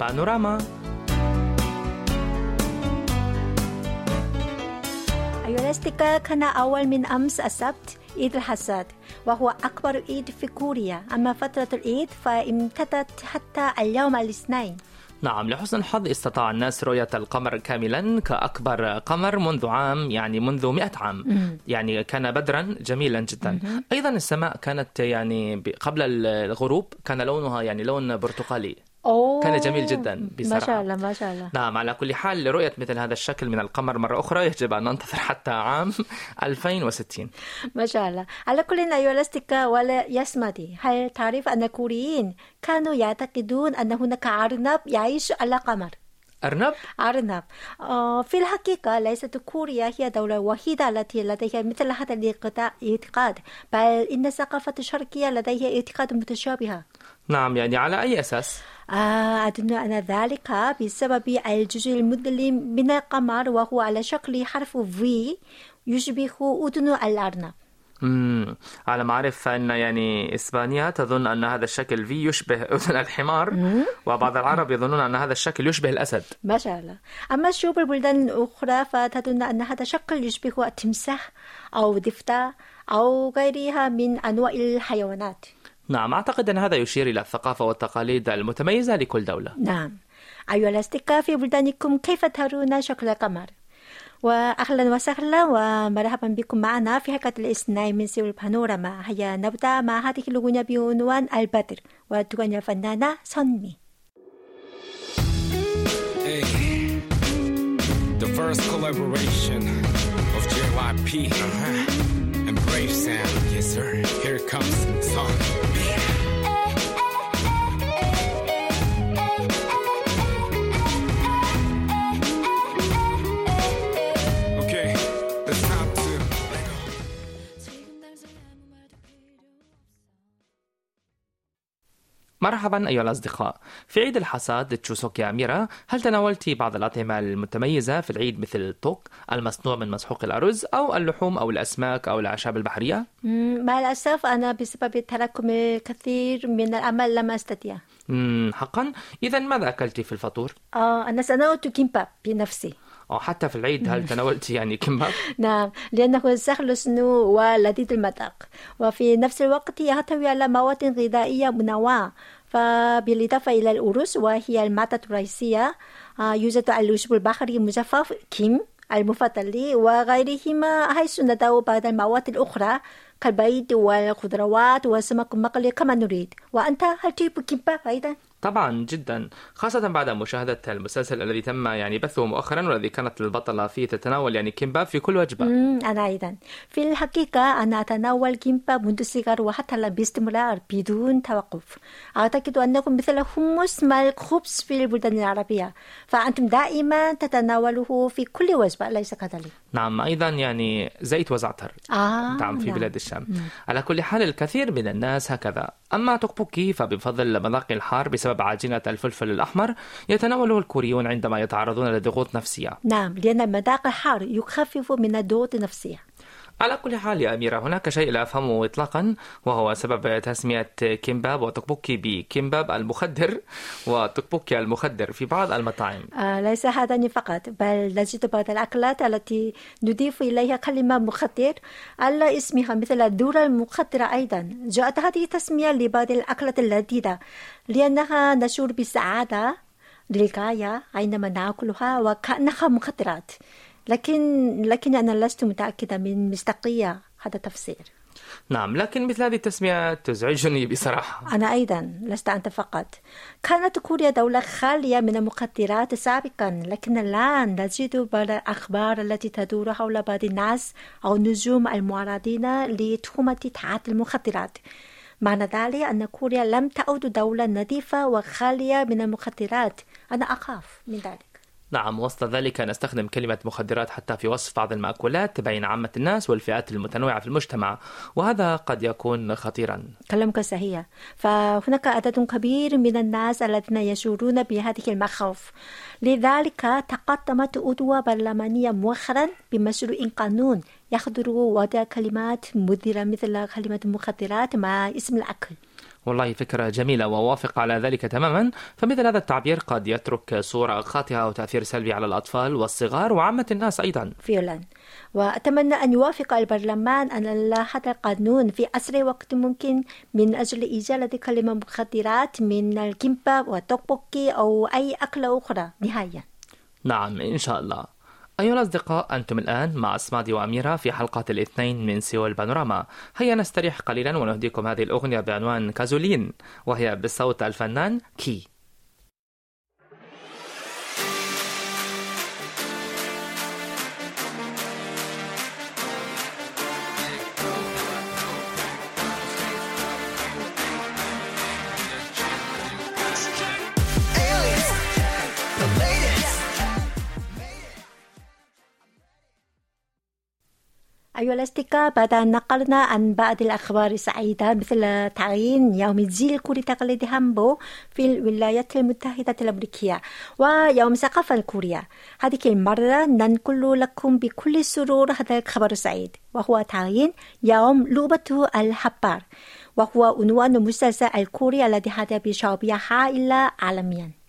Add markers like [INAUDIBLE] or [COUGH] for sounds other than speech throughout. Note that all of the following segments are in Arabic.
بانوراما الأصدقاء كان أول من أمس السبت عيد الحصاد وهو أكبر عيد في كوريا. أما فترة العيد فامتدت حتى اليوم الاثنين. نعم لحسن الحظ استطاع الناس رؤية القمر كاملا كأكبر قمر منذ عام يعني منذ مئة عام. يعني كان بدرا جميلا جدا. أيضا السماء كانت يعني قبل الغروب كان لونها يعني لون برتقالي. أوه كان جميل جداً بصراحة. ما شاء الله ما شاء الله نعم على كل حال لرؤية مثل هذا الشكل من القمر مرة أخرى يجب أن ننتظر حتى عام [LAUGHS] 2060 ما شاء الله على كل أيها الأصدقاء ولا يسمدي هل تعرف أن الكوريين كانوا يعتقدون أن هناك أرنب يعيش على قمر أرنب؟ أرنب آه، في الحقيقة ليست كوريا هي الدولة الوحيدة التي لديها مثل هذا الاعتقاد- بل إن الثقافة الشرقية لديها اعتقاد متشابهة نعم يعني على أي أساس؟ آه، أظن أن ذلك بسبب الجزء المظلم من القمر وهو على شكل حرف V يشبه أذن الأرنب. مم. على ما أعرف فإن يعني إسبانيا تظن أن هذا الشكل في يشبه أذن الحمار وبعض العرب يظنون أن هذا الشكل يشبه الأسد. ما شاء الله. أما شعوب البلدان الأخرى فتظن أن هذا الشكل يشبه التمساح أو ضفدع أو غيرها من أنواع الحيوانات. نعم أعتقد أن هذا يشير إلى الثقافة والتقاليد المتميزة لكل دولة نعم أيها الأصدقاء في بلدانكم كيف ترون شكل القمر؟ وأهلا وسهلا ومرحبا بكم معنا في حلقة الاثنين من سيول بانوراما هيا نبدأ مع هذه الأغنية بعنوان البدر وتغني الفنانة 선미 Hey, the first collaboration of JYP uh-huh. and Brave Sound. Yes, sir. Here comes. Song. مرحبا أيها الأصدقاء في عيد الحصاد تشوسوكي أميرة هل تناولت بعض الأطعمة المتميزة في العيد مثل التوك المصنوع من مسحوق الأرز أو اللحوم أو الأسماك أو الأعشاب البحرية؟ مع الأسف أنا بسبب التراكم الكثير من العمل لم أستطيع حقا؟ إذا ماذا أكلت في الفطور؟ آه أنا سنوت كيمباب بنفسي أو حتى في العيد هل [LAUGHS] تناولت يعني كمباب؟ نعم لأنه سهل الصنوع ولذيذ المذاق وفي نفس الوقت يحتوي على مواد غذائية منوعة فبالإضافة إلى الأرز وهي المادة الرئيسية آه، يوجد اللحم البحري المجفف كيم المفضل لي وغيرهما حيث ندعو بعض المواد الأخرى كالبيض والخضروات والسمك المقلي كما نريد وأنت هل تحب كيمباب أيضا؟ طبعا جدا خاصة بعد مشاهدة المسلسل الذي تم يعني بثه مؤخرا والذي كانت البطلة فيه تتناول يعني كمباب في كل وجبة. مم، أنا أيضا. في الحقيقة أنا أتناول كيمباب منذ الصغر وحتى الآن باستمرار بدون توقف. أعتقد أنكم مثل حمص مع الخبز في البلدان العربية فأنتم دائما تتناوله في كل وجبة أليس كذلك؟ نعم أيضا يعني زيت وزعتر. آه نعم في نعم. بلاد الشام. على كل حال الكثير من الناس هكذا. أما توكبوكي فبفضل مذاق الحار بسبب عجينة الفلفل الأحمر يتناوله الكوريون عندما يتعرضون لضغوط نفسية. نعم لأن المذاق الحار يخفف من الضغط النفسية. على كل حال يا أميرة هناك شيء لا أفهمه إطلاقا وهو سبب تسمية كيمباب وتوكبوكي بكيمباب المخدر [LAUGHS] وتوكبوكي المخدر في بعض المطاعم. آه ليس هذا فقط بل نجد بعض الأكلات التي نضيف إليها كلمة مخدر على اسمها مثل الذرة المخدرة أيضا. جاءت هذه التسمية لبعض الأكلات اللذيذة لأنها نشعر بالسعادة للغاية عندما نأكلها وكأنها مخدرات. لكن لكن أنا لست متأكدة من مصداقية هذا التفسير. نعم لكن مثل هذه التسمية تزعجني بصراحة. أنا أيضا لست أنت فقط. كانت كوريا دولة خالية من المخدرات سابقا لكن الآن نجد بعض الأخبار التي تدور حول بعض الناس أو النجوم المعرضين لتهمة تعاطي المخدرات. معنى ذلك أن كوريا لم تعد دولة نظيفة وخالية من المخدرات. أنا أخاف من ذلك. نعم وسط ذلك نستخدم كلمة مخدرات حتى في وصف بعض المأكولات بين عامة الناس والفئات المتنوعة في المجتمع وهذا قد يكون خطيرا. كلامك صحيح. فهناك عدد كبير من الناس الذين يشعرون بهذه المخاوف. لذلك تقدمت أدوى برلمانية مؤخرا بمشروع قانون يخضر وضع كلمات مثيرة مثل كلمة مخدرات مع اسم الأكل. والله فكرة جميلة وأوافق على ذلك تماما. فمثل هذا التعبير قد يترك صورة خاطئة أو تأثير سلبي على الأطفال والصغار وعامة الناس أيضا. فعلا. وأتمنى أن يوافق البرلمان أن هذا القانون في أسرع وقت ممكن من أجل إزالة كلمة مخدرات من الكيمباب والتوكبوكي أو أي أكلة أخرى. نهائيا نعم إن شاء الله. أيها الأصدقاء أنتم الآن مع أسمادي وأميرة في حلقة الاثنين من سيول بانوراما. هيا نستريح قليلا ونهديكم هذه الأغنية بعنوان كازولين وهي بصوت الفنان كي. أيها الأصدقاء بعد أن نقلنا عن بعض الأخبار السعيدة مثل تعيين يوم زي الكوري تقليدي هامبو في الولايات المتحدة الأمريكية ويوم ثقافة الكورية. هذه المرة ننقل لكم بكل سرور هذا الخبر السعيد وهو تعيين يوم لعبة الحبار وهو عنوان مسلسل الكوري الذي هذا بشعبية هائلة عالميا.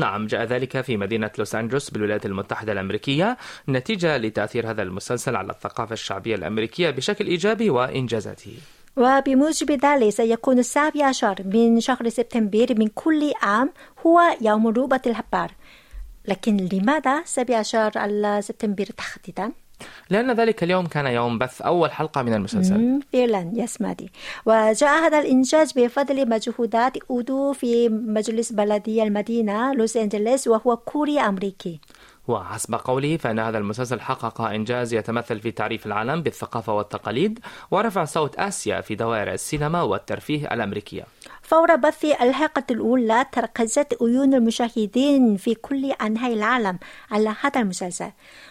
نعم جاء ذلك في مدينة لوس أنجلوس بالولايات المتحدة الأمريكية نتيجة لتأثير هذا المسلسل على الثقافة الشعبية الأمريكية بشكل إيجابي وإنجازاته وبموجب ذلك سيكون السابع عشر من شهر سبتمبر من كل عام هو يوم روبة الحبار لكن لماذا سابع عشر على سبتمبر تحديدا؟ لأن ذلك اليوم كان يوم بث أول حلقة من المسلسل. فعلا مادي. وجاء هذا الإنجاز بفضل مجهودات أودو في مجلس بلدية المدينة لوس أنجلوس وهو كوري أمريكي. وحسب قوله فإن هذا المسلسل حقق إنجاز يتمثل في تعريف العالم بالثقافة والتقاليد ورفع صوت آسيا في دوائر السينما والترفيه الأمريكية. فور بث الحلقة الأولى تركزت عيون المشاهدين في كل أنحاء العالم على هذا المسلسل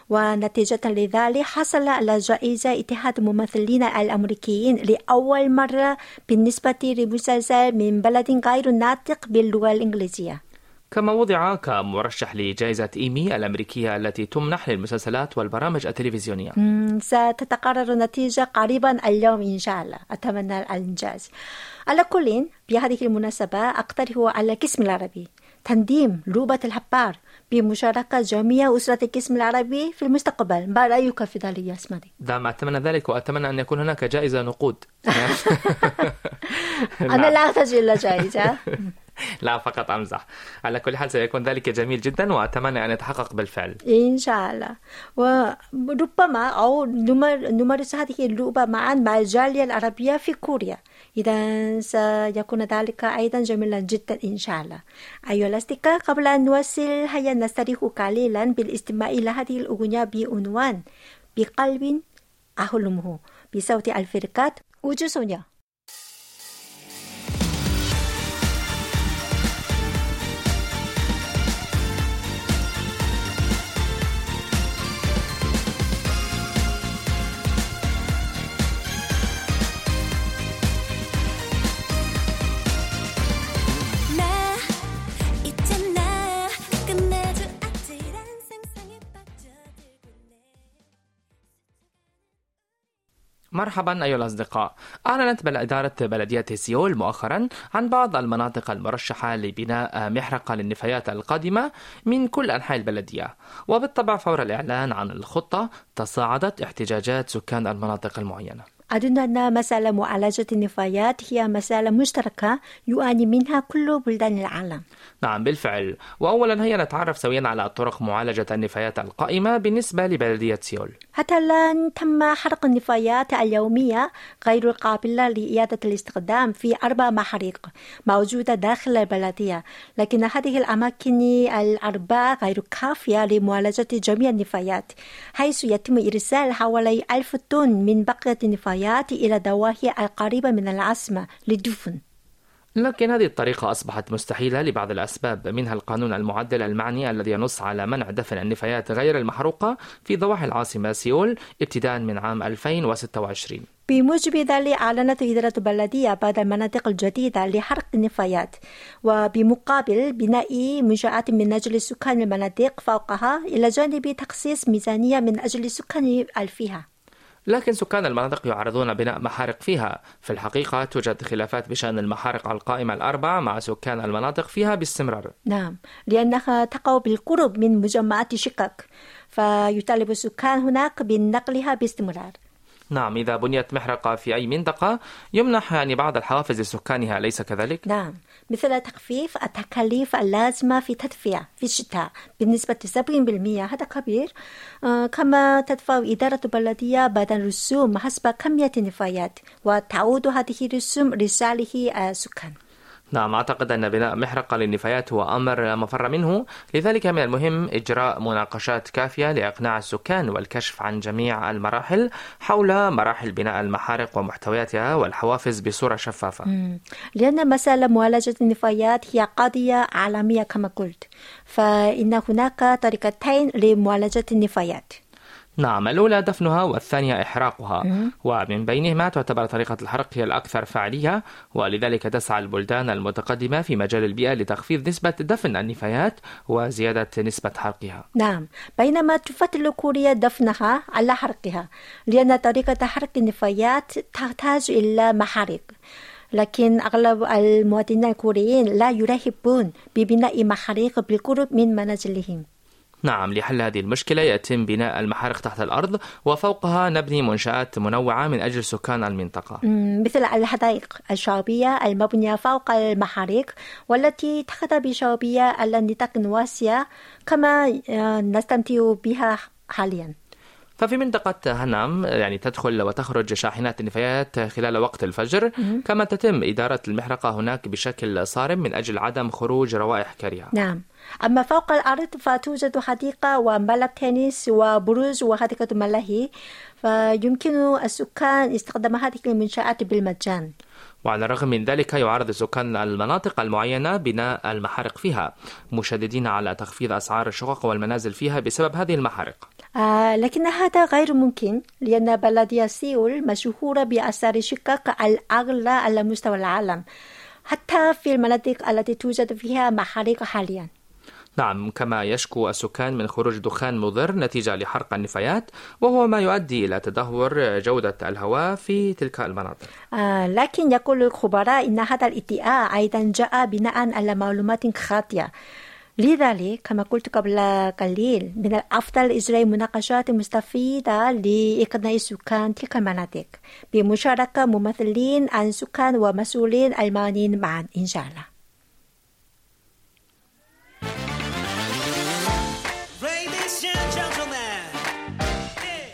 ونتيجة لذلك حصل على جائزة اتحاد الممثلين الأمريكيين لأول مرة بالنسبة لمسلسل من بلد غير ناطق باللغة الإنجليزية. كما وضع كمرشح لجائزة إيمي الأمريكية التي تمنح للمسلسلات والبرامج التلفزيونية. ستتقرر نتيجة قريبا اليوم إن شاء الله. أتمنى الإنجاز. على كل بهذه المناسبة أقترح على القسم العربي تنظيم لعبة الحبار بمشاركة جميع أسرة القسم العربي في المستقبل. ما رأيك في ذلك يا اسمدي؟ دام أتمنى ذلك وأتمنى أن يكون هناك جائزة نقود. [LAUGHS] [LAUGHS] [LAUGHS] أنا لا أحتاج إلى جائزة. [LAUGHS] لا فقط أمزح على كل حال سيكون ذلك جميل جدا وأتمنى أن يتحقق بالفعل إن شاء الله وربما أو نمر- نمارس هذه اللعبة معا مع الجالية العربية في كوريا إذا سيكون ذلك أيضا جميلا جدا إن شاء الله أيها الأصدقاء قبل أن نواصل هيا نستريح قليلا بالاستماع إلى هذه الأغنية بعنوان بقلب أحلمه بصوت الفرقات 우주소녀 مرحبا أيها الأصدقاء. أعلنت إدارة بلدية سيول مؤخرا عن بعض المناطق المرشحة لبناء محرقة للنفايات القادمة من كل أنحاء البلدية. وبالطبع فور الإعلان عن الخطة تصاعدت احتجاجات سكان المناطق المعينة. أظن أن مسألة معالجة النفايات هي مسألة مشتركة يعاني منها كل بلدان العالم. نعم بالفعل. وأولا هيا نتعرف سويا على طرق معالجة النفايات القائمة بالنسبة لبلدية سيول. حتى الآن تم حرق النفايات اليومية غير قابلة لإعادة الاستخدام في أربع محارق موجودة داخل البلدية لكن هذه الأماكن الأربعة غير كافية لمعالجة جميع النفايات حيث يتم إرسال حوالي ألف طن من بقية النفايات. إلى ضواحي القريبة من العاصمة للدفن لكن هذه الطريقة أصبحت مستحيلة لبعض الأسباب منها القانون المعدل المعني الذي ينص على منع دفن النفايات غير المحروقة في ضواحي العاصمة سيول ابتداء من عام 2026 بموجب ذلك أعلنت إدارة البلدية بعض المناطق الجديدة لحرق النفايات وبمقابل بناء منشآت من أجل سكان المناطق فوقها إلى جانب تخصيص ميزانية من أجل سكان الفيها لكن سكان المناطق يعرضون بناء محارق فيها. في الحقيقة توجد خلافات بشأن المحارق القائمة الأربع مع سكان المناطق فيها باستمرار. نعم لأنها تقع بالقرب من مجمعات شقق فيطالب السكان هناك بنقلها باستمرار. نعم إذا بنيت محرقة في أي منطقة يمنح يعني بعض الحوافز لسكانها أليس كذلك؟ نعم. مثل تخفيف التكاليف اللازمة في تدفئة في الشتاء بنسبة 70% هذا كبير. آه، كما تدفع إدارة البلدية بعض الرسوم حسب كمية النفايات وتعود هذه الرسوم لصالح السكان نعم أعتقد أن بناء محرقة للنفايات هو أمر لا مفر منه. لذلك من المهم إجراء مناقشات كافية لإقناع السكان والكشف عن جميع المراحل حول مراحل بناء المحارق ومحتوياتها والحوافز بصورة شفافة. مم. لأن مسألة معالجة النفايات هي قضية عالمية كما قلت فإن هناك طريقتين لمعالجة النفايات. نعم الأولى دفنها والثانية إحراقها. ومن بينهما تعتبر طريقة الحرق هي الأكثر فعالية ولذلك تسعى البلدان المتقدمة في مجال البيئة لتخفيض نسبة دفن النفايات وزيادة نسبة حرقها. نعم بينما تفضل كوريا دفنها على حرقها لأن طريقة حرق النفايات تحتاج إلى محارق. لكن أغلب المواطنين الكوريين لا يرحبون ببناء محارق بالقرب من منازلهم. نعم لحل هذه المشكلة يتم بناء المحارق تحت الأرض وفوقها نبني منشآت منوعة من أجل سكان المنطقة. مثل الحدائق الشعبية المبنية فوق المحارق والتي تخطى بشعبية على نطاق واسع كما آه، نستمتع بها حاليا. ففي منطقة هنام يعني تدخل وتخرج شاحنات النفايات خلال وقت الفجر. كما تتم إدارة المحرقة هناك بشكل صارم من أجل عدم خروج روائح كريهة. نعم. أما فوق الأرض فتوجد حديقة وملعب تنس وبروج وحديقة ملاهي. فيمكن السكان استخدام هذه المنشآت بالمجان. وعلى الرغم من ذلك يعارض سكان المناطق المعينة بناء المحارق فيها مشددين على تخفيض أسعار الشقق والمنازل فيها بسبب هذه المحارق. آه لكن هذا غير ممكن لأن بلدية سيول مشهورة بأسعار الشقق الأغلى على مستوى العالم حتى في المناطق التي توجد فيها محارق حاليا. نعم كما يشكو السكان من خروج دخان مضر نتيجة لحرق النفايات وهو ما يؤدي إلى تدهور جودة الهواء في تلك المناطق. آه لكن يقول الخبراء إن هذا الادعاء أيضا جاء بناء على معلومات خاطئة. لذلك كما قلت قبل قليل من الأفضل إجراء مناقشات مستفيدة لإقناع سكان تلك المناطق بمشاركة ممثلين عن سكان ومسؤولين المعنيين معا إن شاء الله.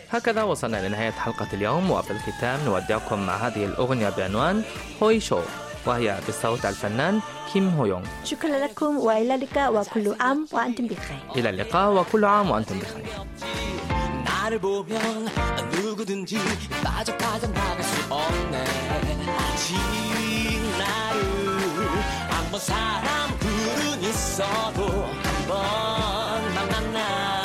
هكذا وصلنا لنهاية حلقة اليوم وفي الختام نودعكم مع هذه الأغنية بعنوان هوي شو. وهي بصوت الفنان كيم هويونغ شكرا لكم وإلى اللقاء وكل عام وأنتم بخير. إلى اللقاء وكل عام وأنتم بخير. 나를 보면 누구든지 나갈 수 없네. 아직 나를 사람 둘은 있어도 한번 만났나.